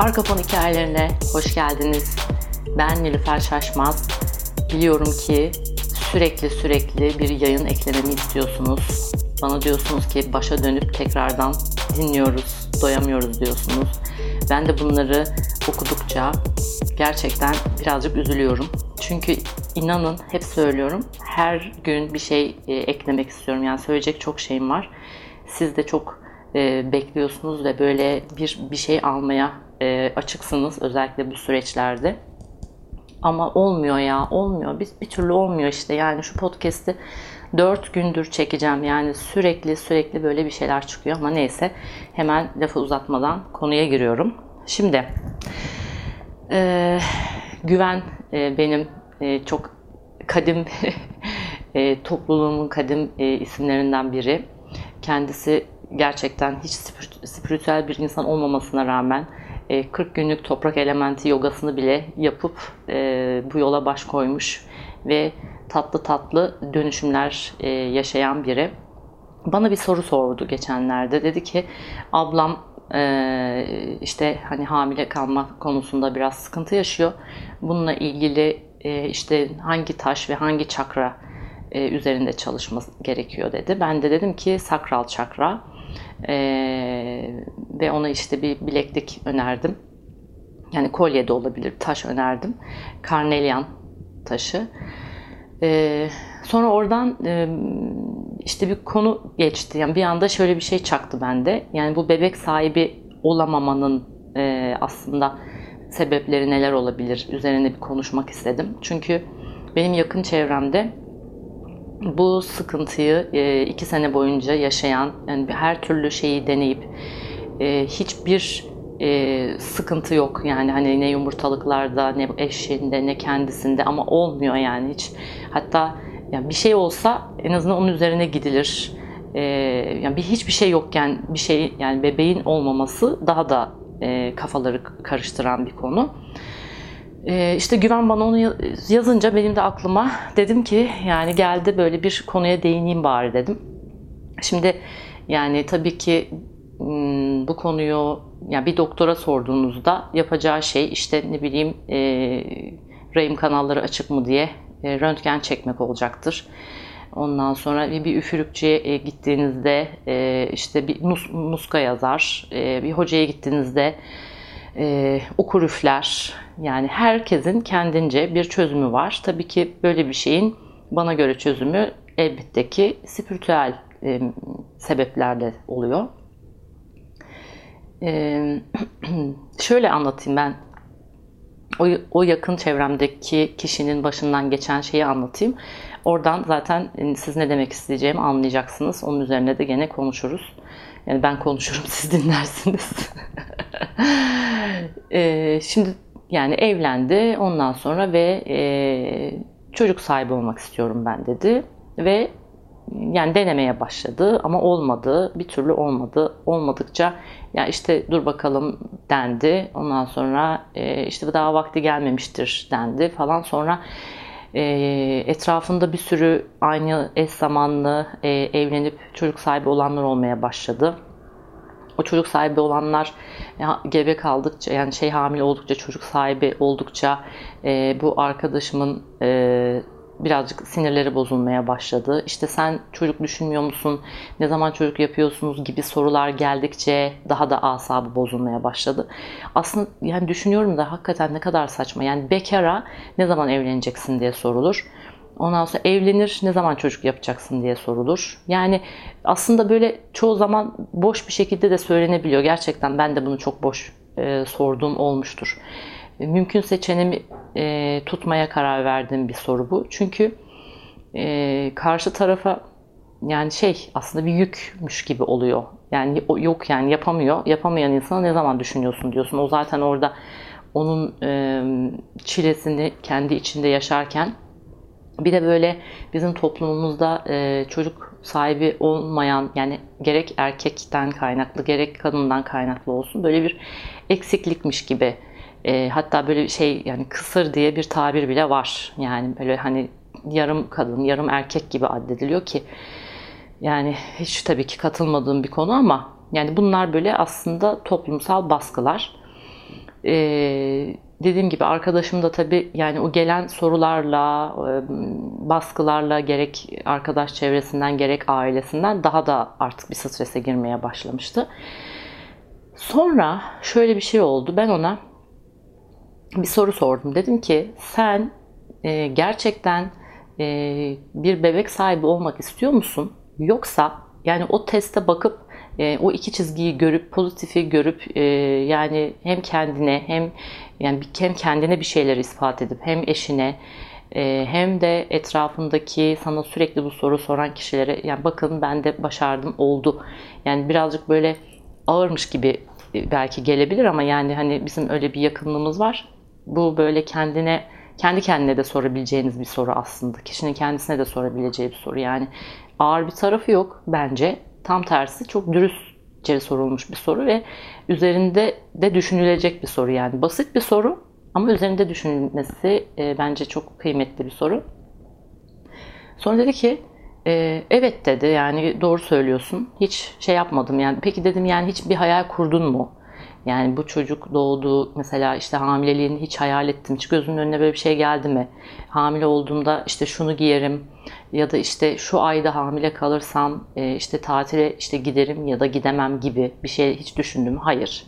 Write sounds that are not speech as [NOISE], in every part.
Arka fon hikayelerine hoş geldiniz. Ben Nilüfer Şaşmaz. Biliyorum ki sürekli sürekli bir yayın eklememi istiyorsunuz. Bana diyorsunuz ki başa dönüp tekrardan dinliyoruz, doyamıyoruz diyorsunuz. Ben de bunları okudukça gerçekten birazcık üzülüyorum. Çünkü inanın hep söylüyorum her gün bir şey e, eklemek istiyorum. Yani söyleyecek çok şeyim var. Siz de çok e, bekliyorsunuz ve böyle bir bir şey almaya e, açıksınız özellikle bu süreçlerde. Ama olmuyor ya, olmuyor. Biz bir türlü olmuyor işte. Yani şu podcast'i 4 gündür çekeceğim. Yani sürekli sürekli böyle bir şeyler çıkıyor ama neyse. Hemen lafı uzatmadan konuya giriyorum. Şimdi e, Güven e, benim e, çok kadim [LAUGHS] e, topluluğumun kadim e, isimlerinden biri. Kendisi gerçekten hiç spiritüel bir insan olmamasına rağmen 40 e, günlük toprak elementi yogasını bile yapıp e, bu yola baş koymuş ve tatlı tatlı dönüşümler e, yaşayan biri. Bana bir soru sordu geçenlerde. Dedi ki ablam işte hani hamile kalma konusunda biraz sıkıntı yaşıyor. Bununla ilgili işte hangi taş ve hangi çakra üzerinde çalışması gerekiyor dedi. Ben de dedim ki sakral çakra. Ee, ve ona işte bir bileklik önerdim. Yani kolye de olabilir, taş önerdim. Karnelyan taşı. Ee, sonra oradan e, işte bir konu geçti. Yani bir anda şöyle bir şey çaktı bende. Yani bu bebek sahibi olamamanın e, aslında sebepleri neler olabilir üzerine bir konuşmak istedim. Çünkü benim yakın çevremde bu sıkıntıyı e, iki sene boyunca yaşayan, yani her türlü şeyi deneyip e, hiçbir e, sıkıntı yok. Yani hani ne yumurtalıklarda, ne eşinde, ne kendisinde ama olmuyor yani hiç. Hatta yani bir şey olsa en azından onun üzerine gidilir. yani bir hiçbir şey yokken bir şey yani bebeğin olmaması daha da kafaları karıştıran bir konu. Ee, işte Güven bana onu yazınca benim de aklıma dedim ki yani geldi böyle bir konuya değineyim bari dedim. Şimdi yani tabii ki hmm, bu konuyu yani bir doktora sorduğunuzda yapacağı şey işte ne bileyim e, rahim kanalları açık mı diye e, röntgen çekmek olacaktır. Ondan sonra bir, bir üfürükçüye e, gittiğinizde e, işte bir nus, muska yazar. E, bir hocaya gittiğinizde e, okur üfler. Yani herkesin kendince bir çözümü var. Tabii ki böyle bir şeyin bana göre çözümü elbette ki spiritüel e, sebeplerle oluyor. E, [CLEARS THROAT] şöyle anlatayım ben o, o yakın çevremdeki kişinin başından geçen şeyi anlatayım. Oradan zaten siz ne demek isteyeceğimi anlayacaksınız. Onun üzerine de gene konuşuruz. Yani ben konuşurum [LAUGHS] siz dinlersiniz. [LAUGHS] [LAUGHS] e, şimdi yani evlendi ondan sonra ve e, çocuk sahibi olmak istiyorum ben dedi. Ve yani denemeye başladı ama olmadı. Bir türlü olmadı. Olmadıkça ya işte dur bakalım dendi. Ondan sonra e, işte daha vakti gelmemiştir dendi falan. Sonra e, etrafında bir sürü aynı eş zamanlı e, evlenip çocuk sahibi olanlar olmaya başladı. O çocuk sahibi olanlar ya, gebe kaldıkça yani şey hamile oldukça çocuk sahibi oldukça e, bu arkadaşımın e, birazcık sinirleri bozulmaya başladı. İşte sen çocuk düşünmüyor musun? Ne zaman çocuk yapıyorsunuz gibi sorular geldikçe daha da asabı bozulmaya başladı. Aslında yani düşünüyorum da hakikaten ne kadar saçma. Yani bekara ne zaman evleneceksin diye sorulur. Ondan sonra evlenir ne zaman çocuk yapacaksın diye sorulur. Yani aslında böyle çoğu zaman boş bir şekilde de söylenebiliyor. Gerçekten ben de bunu çok boş e, sorduğum olmuştur. Mümkünse çenemi e, tutmaya karar verdiğim bir soru bu. Çünkü e, karşı tarafa yani şey aslında bir yükmüş gibi oluyor. Yani yok yani yapamıyor. Yapamayan insana ne zaman düşünüyorsun diyorsun. O zaten orada onun e, çilesini kendi içinde yaşarken bir de böyle bizim toplumumuzda e, çocuk sahibi olmayan yani gerek erkekten kaynaklı gerek kadından kaynaklı olsun böyle bir eksiklikmiş gibi e, hatta böyle şey yani kısır diye bir tabir bile var. Yani böyle hani yarım kadın, yarım erkek gibi addediliyor ki yani hiç tabii ki katılmadığım bir konu ama yani bunlar böyle aslında toplumsal baskılar. e, dediğim gibi arkadaşım da tabii yani o gelen sorularla, e, baskılarla gerek arkadaş çevresinden gerek ailesinden daha da artık bir strese girmeye başlamıştı. Sonra şöyle bir şey oldu. Ben ona bir soru sordum. Dedim ki sen e, gerçekten e, bir bebek sahibi olmak istiyor musun? Yoksa yani o teste bakıp e, o iki çizgiyi görüp pozitifi görüp e, yani hem kendine hem yani hem kendine bir şeyler ispat edip hem eşine e, hem de etrafındaki sana sürekli bu soru soran kişilere yani bakın ben de başardım oldu. Yani birazcık böyle ağırmış gibi belki gelebilir ama yani hani bizim öyle bir yakınlığımız var. Bu böyle kendine kendi kendine de sorabileceğiniz bir soru aslında. Kişinin kendisine de sorabileceği bir soru. Yani ağır bir tarafı yok bence. Tam tersi çok dürüstçe sorulmuş bir soru ve üzerinde de düşünülecek bir soru. Yani basit bir soru ama üzerinde düşünülmesi e, bence çok kıymetli bir soru. Sonra dedi ki e, evet dedi yani doğru söylüyorsun. Hiç şey yapmadım yani. Peki dedim yani hiç bir hayal kurdun mu? Yani bu çocuk doğdu mesela işte hamileliğini hiç hayal ettim. Hiç gözümün önüne böyle bir şey geldi mi? Hamile olduğumda işte şunu giyerim ya da işte şu ayda hamile kalırsam e, işte tatile işte giderim ya da gidemem gibi bir şey hiç düşündüm. Hayır.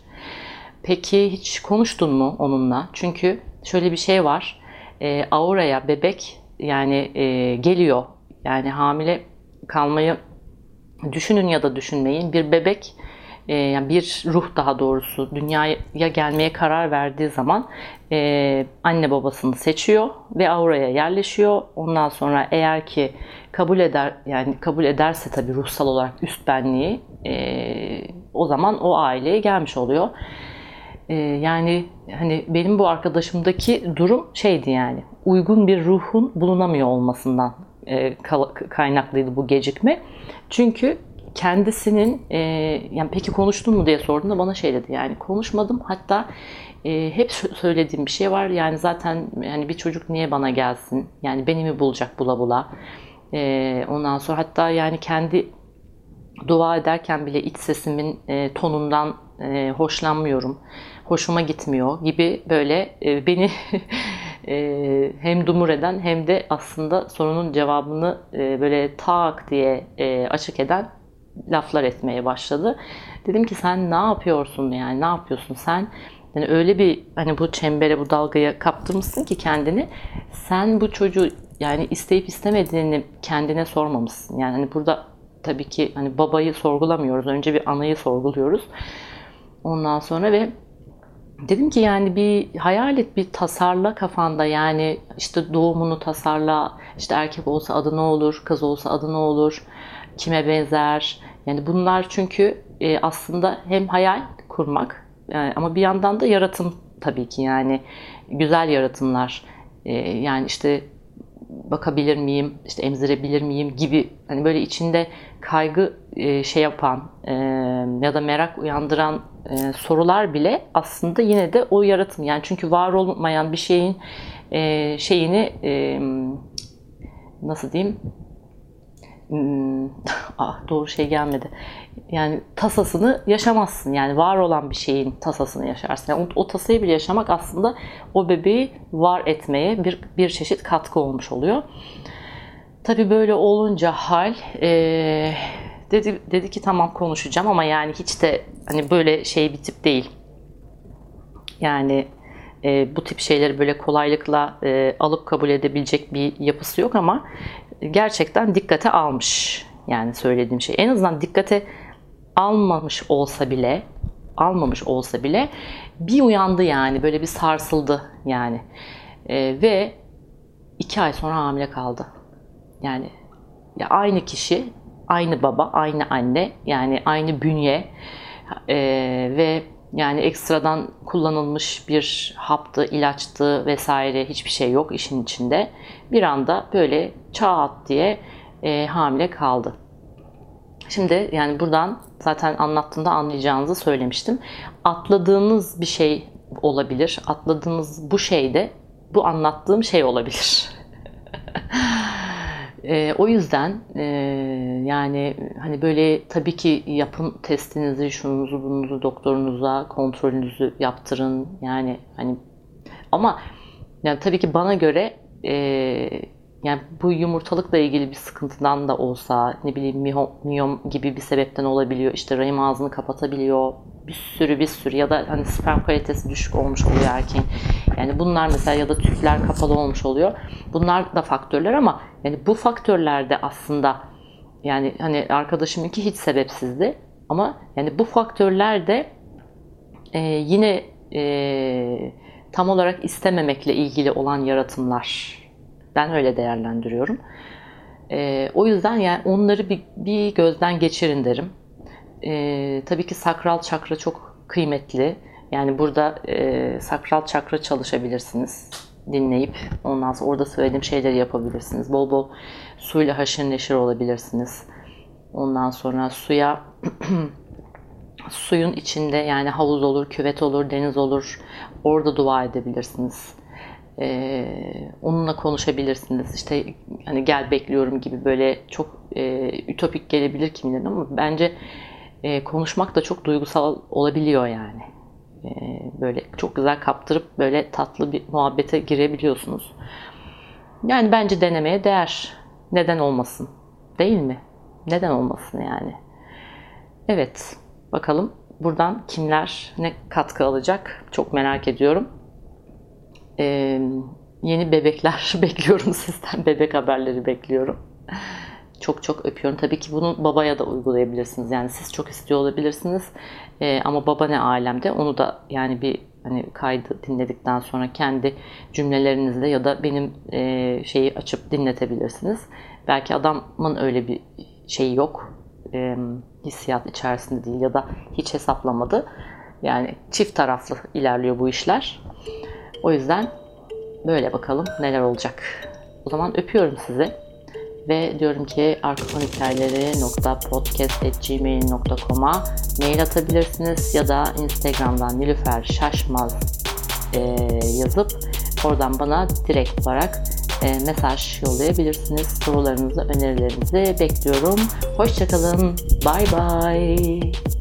Peki hiç konuştun mu onunla? Çünkü şöyle bir şey var. E, auraya bebek yani e, geliyor. Yani hamile kalmayı düşünün ya da düşünmeyin. Bir bebek e, yani bir ruh daha doğrusu dünyaya gelmeye karar verdiği zaman e, anne babasını seçiyor ve auraya yerleşiyor. Ondan sonra eğer ki kabul eder yani kabul ederse tabii ruhsal olarak üst benliği e, o zaman o aileye gelmiş oluyor. E, yani hani benim bu arkadaşımdaki durum şeydi yani uygun bir ruhun bulunamıyor olmasından e, kaynaklıydı bu gecikme. Çünkü kendisinin e, yani peki konuştun mu? diye sorduğunda bana şey dedi yani konuşmadım. Hatta e, hep söylediğim bir şey var. Yani zaten yani bir çocuk niye bana gelsin? Yani beni mi bulacak bula bula? E, ondan sonra hatta yani kendi dua ederken bile iç sesimin e, tonundan e, hoşlanmıyorum hoşuma gitmiyor gibi böyle e, beni [LAUGHS] e, hem dumur eden hem de aslında sorunun cevabını e, böyle tak diye e, açık eden laflar etmeye başladı. Dedim ki sen ne yapıyorsun yani ne yapıyorsun sen? Yani öyle bir hani bu çembere bu dalgaya kaptırmışsın ki kendini. Sen bu çocuğu yani isteyip istemediğini kendine sormamışsın. Yani hani burada tabii ki hani babayı sorgulamıyoruz. Önce bir anayı sorguluyoruz. Ondan sonra ve dedim ki yani bir hayal et bir tasarla kafanda yani işte doğumunu tasarla işte erkek olsa adı ne olur kız olsa adı ne olur kime benzer. Yani bunlar çünkü e, aslında hem hayal kurmak e, ama bir yandan da yaratım tabii ki yani güzel yaratımlar. E, yani işte bakabilir miyim, işte emzirebilir miyim gibi hani böyle içinde kaygı şey yapan ya da merak uyandıran sorular bile aslında yine de o yaratım yani çünkü var olmayan bir şeyin şeyini nasıl diyeyim [LAUGHS] ah doğru şey gelmedi. Yani tasasını yaşamazsın. Yani var olan bir şeyin tasasını yaşarsın. Yani o, o tasayı bile yaşamak aslında o bebeği var etmeye bir, bir çeşit katkı olmuş oluyor. Tabii böyle olunca hal e, dedi, dedi ki tamam konuşacağım ama yani hiç de hani böyle şey bir tip değil. Yani e, bu tip şeyleri böyle kolaylıkla e, alıp kabul edebilecek bir yapısı yok ama gerçekten dikkate almış. Yani söylediğim şey. En azından dikkate almamış olsa bile almamış olsa bile bir uyandı yani böyle bir sarsıldı yani e, ve iki ay sonra hamile kaldı yani ya aynı kişi aynı baba aynı anne yani aynı bünye e, ve yani ekstradan kullanılmış bir haptı, ilaçtı vesaire hiçbir şey yok işin içinde. Bir anda böyle çat diye e, hamile kaldı. Şimdi yani buradan zaten anlattığımda anlayacağınızı söylemiştim. Atladığınız bir şey olabilir. Atladığınız bu şey de bu anlattığım şey olabilir. [LAUGHS] E, o yüzden e, yani hani böyle tabii ki yapın testinizi, şununuzu, bununuzu doktorunuza kontrolünüzü yaptırın. Yani hani ama yani tabii ki bana göre e, yani bu yumurtalıkla ilgili bir sıkıntıdan da olsa ne bileyim miyom, gibi bir sebepten olabiliyor. İşte rahim ağzını kapatabiliyor. Bir sürü bir sürü ya da hani sperm kalitesi düşük olmuş oluyor erkeğin. Yani bunlar mesela ya da tüpler kapalı olmuş oluyor. Bunlar da faktörler ama yani bu faktörlerde aslında yani hani arkadaşımınki hiç sebepsizdi. Ama yani bu faktörler de e, yine e, tam olarak istememekle ilgili olan yaratımlar. Ben öyle değerlendiriyorum. E, o yüzden yani onları bir, bir gözden geçirin derim. E, tabii ki sakral çakra çok kıymetli. Yani burada e, sakral çakra çalışabilirsiniz dinleyip ondan sonra orada söylediğim şeyleri yapabilirsiniz. Bol bol suyla haşır neşir olabilirsiniz. Ondan sonra suya [CLEARS THROAT] suyun içinde yani havuz olur, küvet olur, deniz olur. Orada dua edebilirsiniz. Ee, onunla konuşabilirsiniz. İşte hani gel bekliyorum gibi böyle çok e, ütopik gelebilir kimilerine ama bence e, konuşmak da çok duygusal olabiliyor yani. E, böyle çok güzel kaptırıp böyle tatlı bir muhabbete girebiliyorsunuz. Yani bence denemeye değer. Neden olmasın? Değil mi? Neden olmasın yani? Evet. Bakalım buradan kimler ne katkı alacak? Çok merak ediyorum. Ee, yeni bebekler [LAUGHS] bekliyorum sizden. Bebek haberleri bekliyorum. Çok çok öpüyorum. Tabii ki bunu babaya da uygulayabilirsiniz. Yani siz çok istiyor olabilirsiniz. Ee, ama baba ne alemde onu da yani bir hani kaydı dinledikten sonra kendi cümlelerinizle ya da benim e, şeyi açıp dinletebilirsiniz. Belki adamın öyle bir şeyi yok. E, hissiyat içerisinde değil ya da hiç hesaplamadı. Yani çift taraflı ilerliyor bu işler. O yüzden böyle bakalım neler olacak. O zaman öpüyorum sizi. Ve diyorum ki arkafonhikayeleri.podcast.gmail.com'a mail atabilirsiniz ya da Instagram'dan Nilüfer Şaşmaz e, yazıp oradan bana direkt olarak e, mesaj yollayabilirsiniz. Sorularınızı, önerilerinizi bekliyorum. Hoşçakalın. Bye bye.